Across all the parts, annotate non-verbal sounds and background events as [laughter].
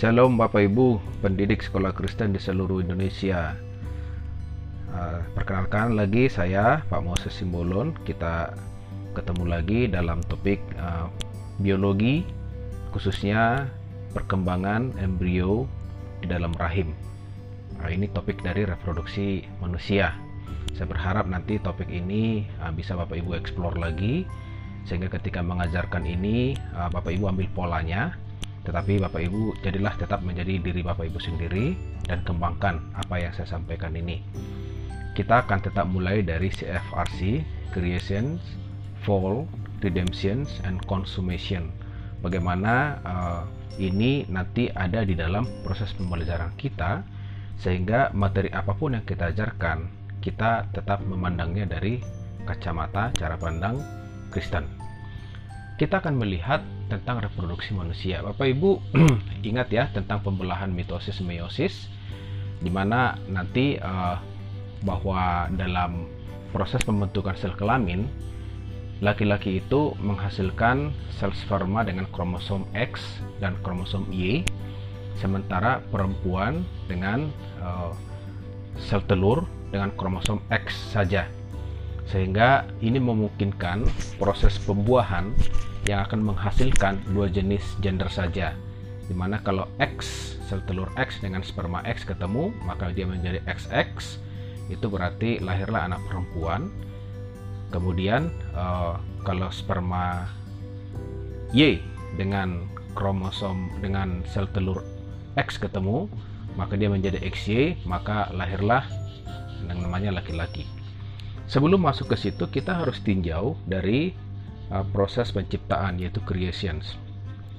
Shalom Bapak Ibu, pendidik sekolah Kristen di seluruh Indonesia. Uh, perkenalkan lagi saya Pak Moses Simbolon. Kita ketemu lagi dalam topik uh, biologi, khususnya perkembangan embrio di dalam rahim. Uh, ini topik dari reproduksi manusia. Saya berharap nanti topik ini uh, bisa Bapak Ibu eksplor lagi, sehingga ketika mengajarkan ini Bapak Ibu ambil polanya tetapi Bapak Ibu jadilah tetap menjadi diri Bapak Ibu sendiri dan kembangkan apa yang saya sampaikan ini. Kita akan tetap mulai dari CFRC, Creation, Fall, Redemption, and Consummation. Bagaimana uh, ini nanti ada di dalam proses pembelajaran kita sehingga materi apa pun yang kita ajarkan kita tetap memandangnya dari kacamata cara pandang Kristen. Kita akan melihat tentang reproduksi manusia. Bapak Ibu [clears throat] ingat ya tentang pembelahan mitosis meiosis di mana nanti uh, bahwa dalam proses pembentukan sel kelamin laki-laki itu menghasilkan sel sperma dengan kromosom X dan kromosom Y sementara perempuan dengan uh, sel telur dengan kromosom X saja sehingga ini memungkinkan proses pembuahan yang akan menghasilkan dua jenis gender saja. Di mana kalau X sel telur X dengan sperma X ketemu maka dia menjadi XX itu berarti lahirlah anak perempuan. Kemudian uh, kalau sperma Y dengan kromosom dengan sel telur X ketemu maka dia menjadi XY maka lahirlah yang namanya laki-laki sebelum masuk ke situ kita harus tinjau dari uh, proses penciptaan yaitu creations.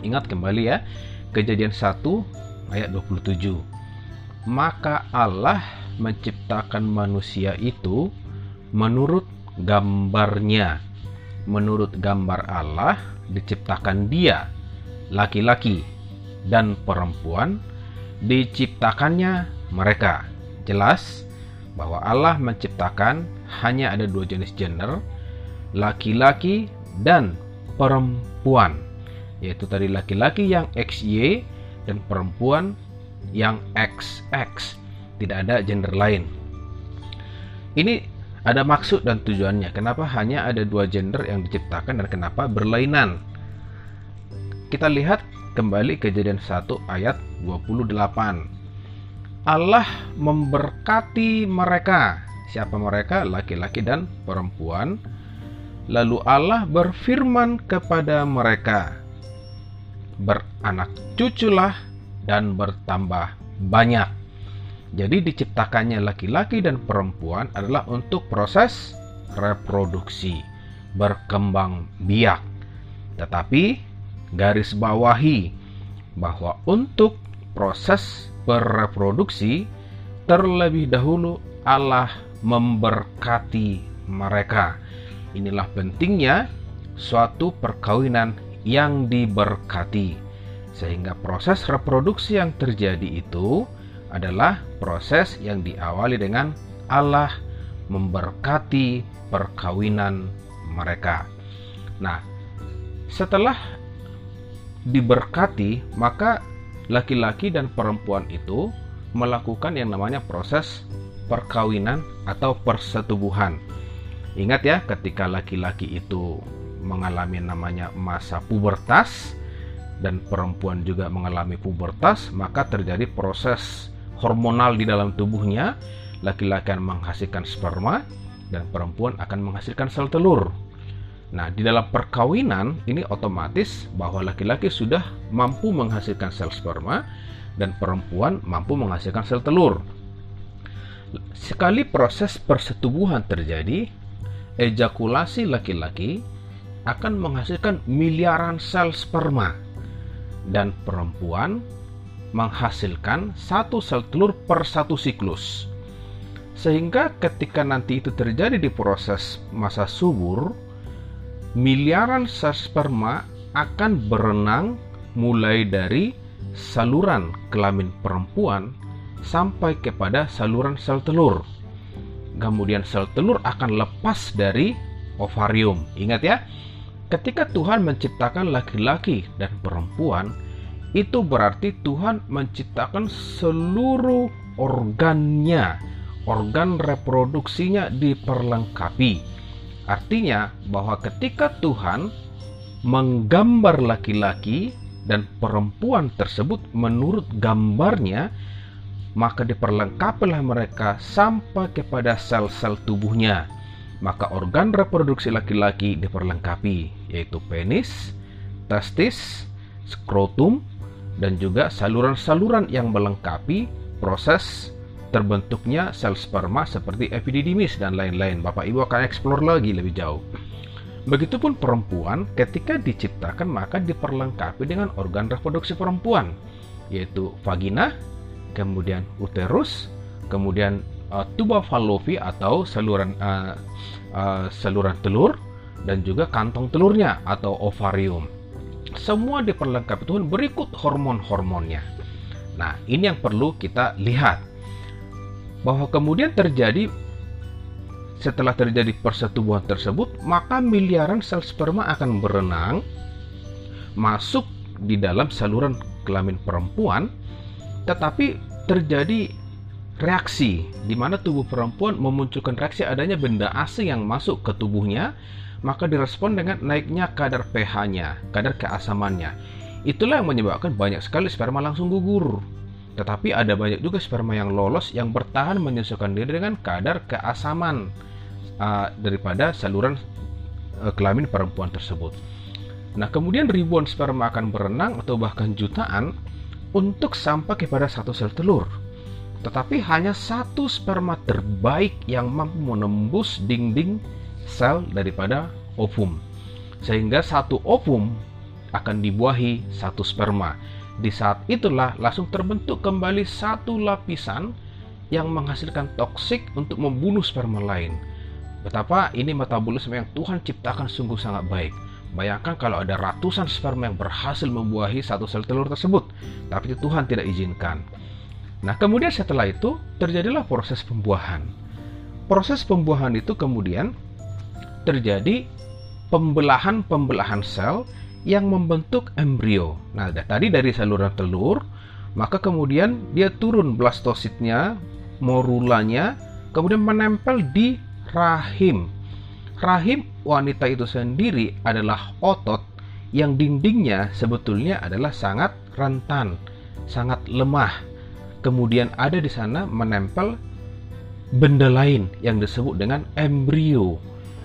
Ingat kembali ya, kejadian 1 ayat 27. Maka Allah menciptakan manusia itu menurut gambarnya. Menurut gambar Allah diciptakan dia, laki-laki dan perempuan diciptakannya mereka. Jelas bahwa Allah menciptakan hanya ada dua jenis gender, laki-laki dan perempuan. Yaitu tadi laki-laki yang XY dan perempuan yang XX tidak ada gender lain. Ini ada maksud dan tujuannya. Kenapa hanya ada dua gender yang diciptakan dan kenapa berlainan? Kita lihat kembali kejadian 1 ayat 28 Allah memberkati mereka siapa mereka laki-laki dan perempuan Lalu Allah berfirman kepada mereka, "Beranak cuculah dan bertambah banyak." Jadi, diciptakannya laki-laki dan perempuan adalah untuk proses reproduksi, berkembang biak. Tetapi, garis bawahi bahwa untuk proses bereproduksi, terlebih dahulu Allah memberkati mereka Inilah pentingnya suatu perkawinan yang diberkati, sehingga proses reproduksi yang terjadi itu adalah proses yang diawali dengan Allah memberkati perkawinan mereka. Nah, setelah diberkati, maka laki-laki dan perempuan itu melakukan yang namanya proses perkawinan atau persetubuhan. Ingat ya, ketika laki-laki itu mengalami namanya masa pubertas dan perempuan juga mengalami pubertas, maka terjadi proses hormonal di dalam tubuhnya. Laki-laki akan menghasilkan sperma dan perempuan akan menghasilkan sel telur. Nah, di dalam perkawinan ini otomatis bahwa laki-laki sudah mampu menghasilkan sel sperma dan perempuan mampu menghasilkan sel telur. Sekali proses persetubuhan terjadi, ejakulasi laki-laki akan menghasilkan miliaran sel sperma dan perempuan menghasilkan satu sel telur per satu siklus. Sehingga ketika nanti itu terjadi di proses masa subur, miliaran sel sperma akan berenang mulai dari saluran kelamin perempuan sampai kepada saluran sel telur kemudian sel telur akan lepas dari ovarium. Ingat ya, ketika Tuhan menciptakan laki-laki dan perempuan, itu berarti Tuhan menciptakan seluruh organnya, organ reproduksinya diperlengkapi. Artinya bahwa ketika Tuhan menggambar laki-laki dan perempuan tersebut menurut gambarnya, maka diperlengkapilah mereka sampai kepada sel-sel tubuhnya. Maka organ reproduksi laki-laki diperlengkapi, yaitu penis, testis, skrotum, dan juga saluran-saluran yang melengkapi proses terbentuknya sel sperma seperti epididymis dan lain-lain. Bapak Ibu akan eksplor lagi lebih jauh. Begitupun perempuan ketika diciptakan maka diperlengkapi dengan organ reproduksi perempuan yaitu vagina, kemudian uterus, kemudian uh, tuba fallopi atau saluran uh, uh, saluran telur dan juga kantong telurnya atau ovarium semua diperlengkapi Tuhan berikut hormon-hormonnya. Nah, ini yang perlu kita lihat. Bahwa kemudian terjadi setelah terjadi persetubuhan tersebut, maka miliaran sel sperma akan berenang masuk di dalam saluran kelamin perempuan, tetapi terjadi reaksi di mana tubuh perempuan memunculkan reaksi adanya benda asing yang masuk ke tubuhnya maka direspon dengan naiknya kadar pH-nya, kadar keasamannya. Itulah yang menyebabkan banyak sekali sperma langsung gugur. Tetapi ada banyak juga sperma yang lolos yang bertahan menyesuaikan diri dengan kadar keasaman uh, daripada saluran uh, kelamin perempuan tersebut. Nah, kemudian ribuan sperma akan berenang atau bahkan jutaan untuk sampai kepada satu sel telur. Tetapi hanya satu sperma terbaik yang mampu menembus dinding sel daripada ovum. Sehingga satu ovum akan dibuahi satu sperma. Di saat itulah langsung terbentuk kembali satu lapisan yang menghasilkan toksik untuk membunuh sperma lain. Betapa ini metabolisme yang Tuhan ciptakan sungguh sangat baik. Bayangkan kalau ada ratusan sperma yang berhasil membuahi satu sel telur tersebut, tapi Tuhan tidak izinkan. Nah, kemudian setelah itu terjadilah proses pembuahan. Proses pembuahan itu kemudian terjadi pembelahan-pembelahan sel yang membentuk embrio. Nah, tadi dari saluran telur, maka kemudian dia turun blastositnya, morulanya, kemudian menempel di rahim. Rahim wanita itu sendiri adalah otot yang dindingnya sebetulnya adalah sangat rentan, sangat lemah. Kemudian ada di sana menempel benda lain yang disebut dengan embrio.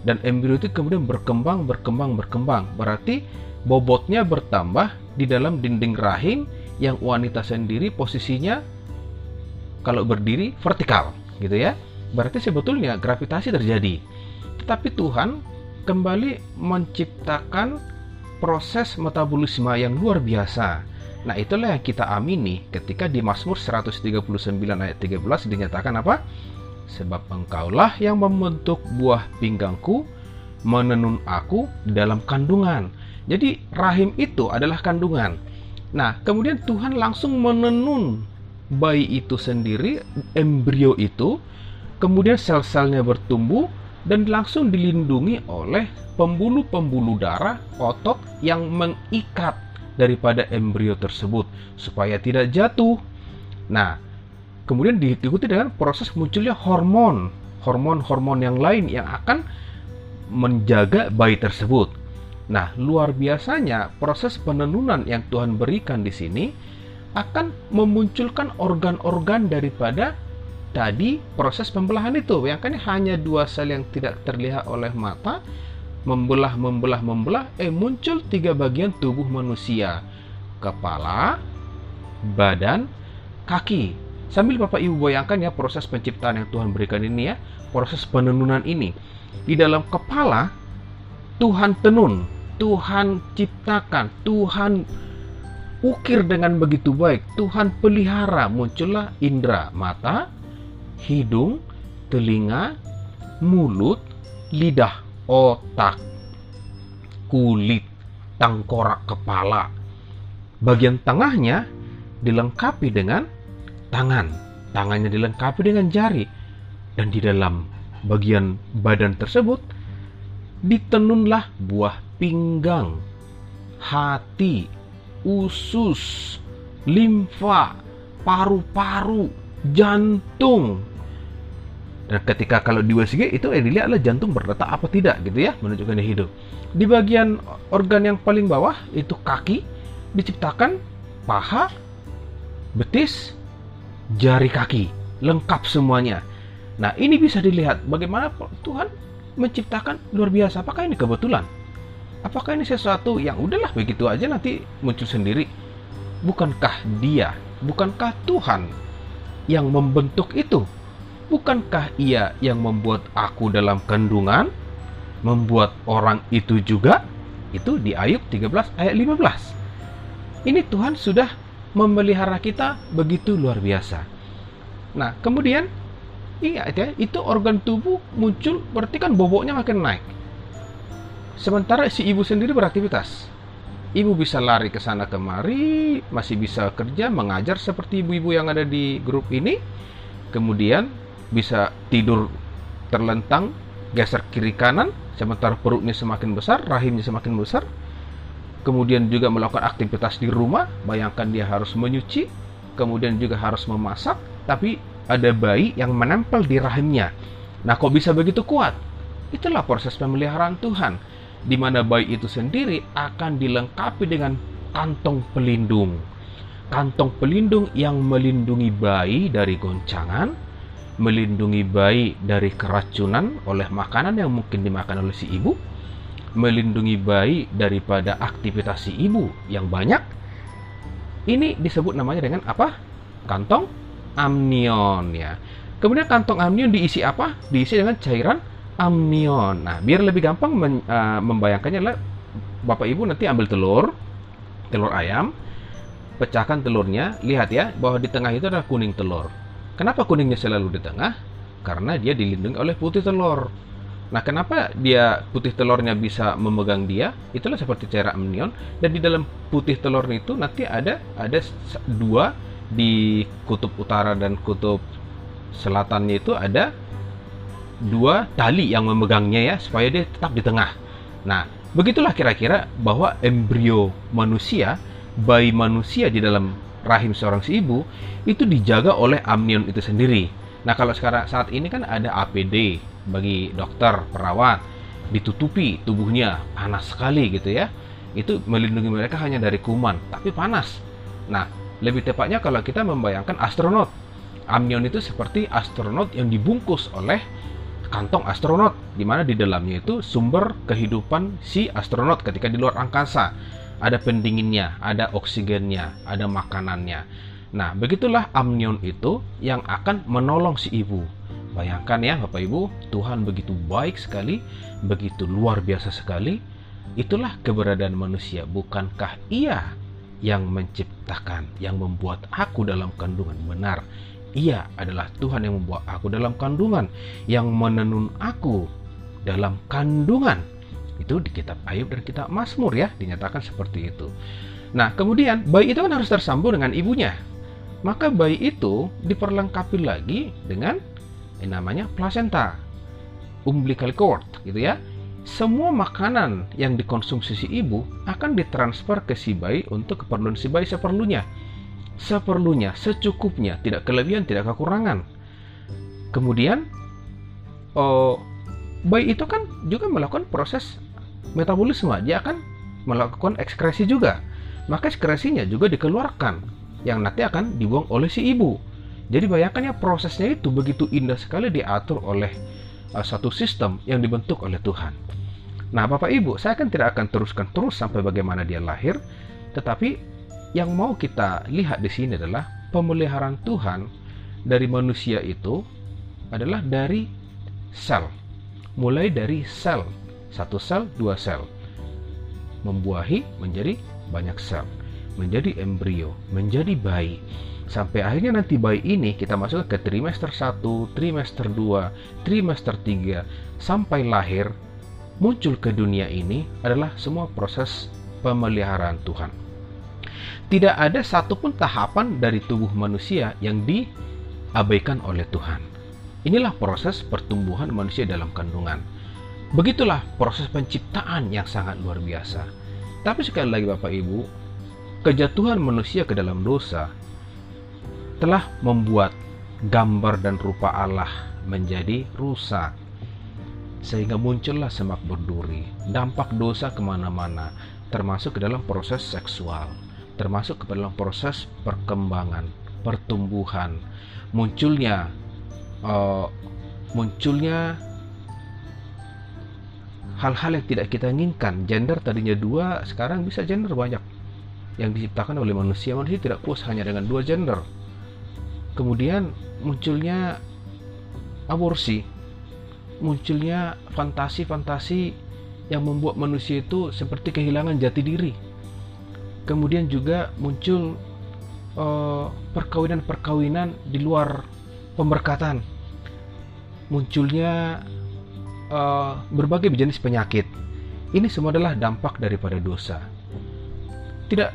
Dan embrio itu kemudian berkembang berkembang berkembang. Berarti bobotnya bertambah di dalam dinding rahim yang wanita sendiri posisinya kalau berdiri vertikal gitu ya. Berarti sebetulnya gravitasi terjadi tetapi Tuhan kembali menciptakan proses metabolisme yang luar biasa Nah itulah yang kita amini ketika di Mazmur 139 ayat 13 dinyatakan apa? sebab engkaulah yang membentuk buah pinggangku, menenun aku dalam kandungan. Jadi rahim itu adalah kandungan. Nah, kemudian Tuhan langsung menenun bayi itu sendiri, embrio itu, kemudian sel-selnya bertumbuh dan langsung dilindungi oleh pembuluh-pembuluh darah otot yang mengikat daripada embrio tersebut supaya tidak jatuh. Nah, kemudian diikuti dengan proses munculnya hormon, hormon-hormon yang lain yang akan menjaga bayi tersebut. Nah, luar biasanya proses penenunan yang Tuhan berikan di sini akan memunculkan organ-organ daripada tadi proses pembelahan itu. Yang kan hanya dua sel yang tidak terlihat oleh mata, membelah, membelah, membelah, eh muncul tiga bagian tubuh manusia. Kepala, badan, kaki. Sambil Bapak Ibu bayangkan ya proses penciptaan yang Tuhan berikan ini ya, proses penenunan ini. Di dalam kepala Tuhan tenun, Tuhan ciptakan, Tuhan ukir dengan begitu baik, Tuhan pelihara, muncullah indera mata, hidung, telinga, mulut, lidah, otak, kulit, tengkorak kepala. Bagian tengahnya dilengkapi dengan tangan. Tangannya dilengkapi dengan jari. Dan di dalam bagian badan tersebut ditenunlah buah pinggang, hati, usus, limfa, paru-paru, jantung. Dan ketika kalau di USG itu yang dilihat adalah jantung berdetak apa tidak gitu ya, menunjukkan hidup. Di bagian organ yang paling bawah itu kaki diciptakan paha, betis, jari kaki, lengkap semuanya. Nah, ini bisa dilihat bagaimana Tuhan menciptakan luar biasa. Apakah ini kebetulan? Apakah ini sesuatu yang udahlah begitu aja nanti muncul sendiri? Bukankah dia, bukankah Tuhan yang membentuk itu? Bukankah ia yang membuat aku dalam kandungan? Membuat orang itu juga? Itu di Ayub 13 ayat 15. Ini Tuhan sudah memelihara kita begitu luar biasa. Nah, kemudian ingat ya, itu organ tubuh muncul berarti kan boboknya makin naik. Sementara si ibu sendiri beraktivitas. Ibu bisa lari ke sana kemari, masih bisa kerja, mengajar seperti ibu-ibu yang ada di grup ini. Kemudian bisa tidur terlentang, geser kiri kanan, sementara perutnya semakin besar, rahimnya semakin besar. Kemudian juga melakukan aktivitas di rumah, bayangkan dia harus menyuci, kemudian juga harus memasak, tapi ada bayi yang menempel di rahimnya. Nah, kok bisa begitu kuat? Itulah proses pemeliharaan Tuhan di mana bayi itu sendiri akan dilengkapi dengan kantong pelindung. Kantong pelindung yang melindungi bayi dari goncangan, melindungi bayi dari keracunan oleh makanan yang mungkin dimakan oleh si ibu, melindungi bayi daripada aktivitas si ibu yang banyak. Ini disebut namanya dengan apa? Kantong amnion ya. Kemudian kantong amnion diisi apa? Diisi dengan cairan amnion. Nah, biar lebih gampang men, uh, membayangkannya adalah Bapak Ibu nanti ambil telur, telur ayam, pecahkan telurnya, lihat ya bahwa di tengah itu ada kuning telur. Kenapa kuningnya selalu di tengah? Karena dia dilindungi oleh putih telur. Nah, kenapa dia putih telurnya bisa memegang dia? Itulah seperti cairan amnion dan di dalam putih telur itu nanti ada ada dua di kutub utara dan kutub selatannya itu ada dua tali yang memegangnya ya supaya dia tetap di tengah. Nah, begitulah kira-kira bahwa embrio manusia, bayi manusia di dalam rahim seorang si ibu itu dijaga oleh amnion itu sendiri. Nah, kalau sekarang saat ini kan ada APD bagi dokter, perawat, ditutupi tubuhnya panas sekali gitu ya. Itu melindungi mereka hanya dari kuman, tapi panas. Nah, lebih tepatnya kalau kita membayangkan astronot. Amnion itu seperti astronot yang dibungkus oleh kantong astronot, di mana di dalamnya itu sumber kehidupan si astronot ketika di luar angkasa. Ada pendinginnya, ada oksigennya, ada makanannya. Nah, begitulah amnion itu yang akan menolong si ibu. Bayangkan ya Bapak Ibu, Tuhan begitu baik sekali, begitu luar biasa sekali. Itulah keberadaan manusia. Bukankah ia yang menciptakan, yang membuat aku dalam kandungan benar? Ia adalah Tuhan yang membuat aku dalam kandungan, yang menenun aku dalam kandungan. Itu di kitab Ayub dan kitab Mazmur ya, dinyatakan seperti itu. Nah, kemudian bayi itu kan harus tersambung dengan ibunya. Maka bayi itu diperlengkapi lagi dengan yang namanya placenta, umbilical cord gitu ya. Semua makanan yang dikonsumsi si ibu akan ditransfer ke si bayi untuk keperluan si bayi seperlunya seperlunya, secukupnya, tidak kelebihan, tidak kekurangan. Kemudian, oh, bayi itu kan juga melakukan proses metabolisme, dia akan melakukan ekskresi juga. Maka ekskresinya juga dikeluarkan, yang nanti akan dibuang oleh si ibu. Jadi bayangkan ya prosesnya itu begitu indah sekali diatur oleh uh, satu sistem yang dibentuk oleh Tuhan. Nah, Bapak Ibu, saya kan tidak akan teruskan terus sampai bagaimana dia lahir, tetapi yang mau kita lihat di sini adalah pemeliharaan Tuhan dari manusia itu adalah dari sel. Mulai dari sel, satu sel, dua sel. Membuahi menjadi banyak sel, menjadi embrio, menjadi bayi. Sampai akhirnya nanti bayi ini kita masuk ke trimester 1, trimester 2, trimester 3, sampai lahir, muncul ke dunia ini adalah semua proses pemeliharaan Tuhan tidak ada satupun tahapan dari tubuh manusia yang diabaikan oleh Tuhan. Inilah proses pertumbuhan manusia dalam kandungan. Begitulah proses penciptaan yang sangat luar biasa. Tapi sekali lagi Bapak Ibu, kejatuhan manusia ke dalam dosa telah membuat gambar dan rupa Allah menjadi rusak sehingga muncullah semak berduri dampak dosa ke mana-mana termasuk ke dalam proses seksual termasuk ke dalam proses perkembangan pertumbuhan munculnya uh, munculnya hal-hal yang tidak kita inginkan. Gender tadinya dua sekarang bisa gender banyak. Yang diciptakan oleh manusia. Manusia tidak puas hanya dengan dua gender. Kemudian munculnya aborsi. Munculnya fantasi-fantasi yang membuat manusia itu seperti kehilangan jati diri. Kemudian juga muncul perkawinan perkawinan-perkawinan di luar pemberkatan munculnya uh, berbagai jenis penyakit. Ini semua adalah dampak daripada dosa. Tidak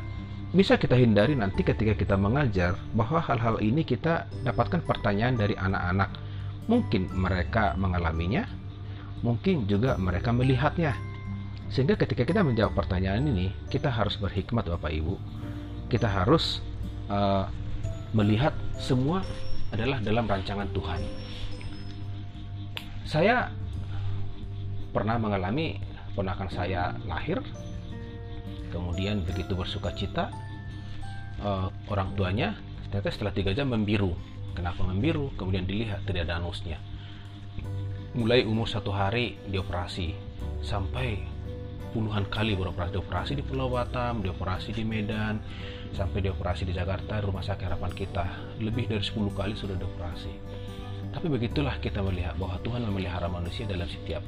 bisa kita hindari nanti ketika kita mengajar bahwa hal-hal ini kita dapatkan pertanyaan dari anak-anak. Mungkin mereka mengalaminya, mungkin juga mereka melihatnya. Sehingga ketika kita menjawab pertanyaan ini, kita harus berhikmat Bapak Ibu. Kita harus uh, melihat semua adalah dalam rancangan Tuhan. Saya pernah mengalami ponakan saya lahir kemudian begitu bersuka cita uh, orang tuanya ternyata setelah tiga jam membiru. Kenapa membiru? Kemudian dilihat tidak ada anusnya. Mulai umur satu hari dioperasi sampai puluhan kali beroperasi. Dioperasi di Pulau Batam dioperasi di Medan sampai dioperasi di Jakarta rumah sakit harapan kita. Lebih dari 10 kali sudah dioperasi tapi begitulah kita melihat bahwa Tuhan memelihara manusia dalam setiap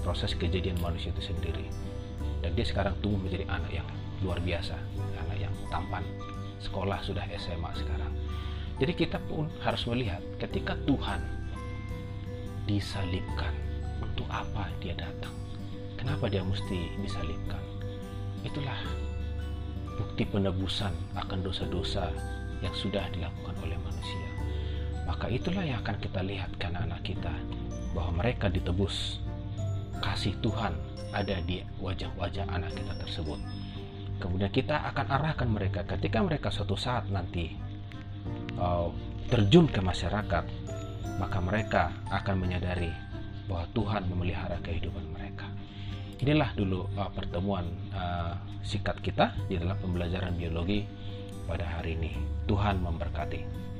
proses kejadian manusia itu sendiri. Dan dia sekarang tumbuh menjadi anak yang luar biasa anak yang tampan. Sekolah sudah SMA sekarang. Jadi kita pun harus melihat ketika Tuhan disalibkan untuk apa dia datang? Kenapa dia mesti disalibkan? Itulah bukti penebusan akan dosa-dosa yang sudah dilakukan oleh manusia maka itulah yang akan kita lihat ke anak-anak kita bahwa mereka ditebus kasih Tuhan ada di wajah-wajah anak kita tersebut. Kemudian kita akan arahkan mereka ketika mereka suatu saat nanti uh, terjun ke masyarakat, maka mereka akan menyadari bahwa Tuhan memelihara kehidupan mereka. Inilah dulu uh, pertemuan uh, singkat kita di dalam pembelajaran biologi pada hari ini. Tuhan memberkati.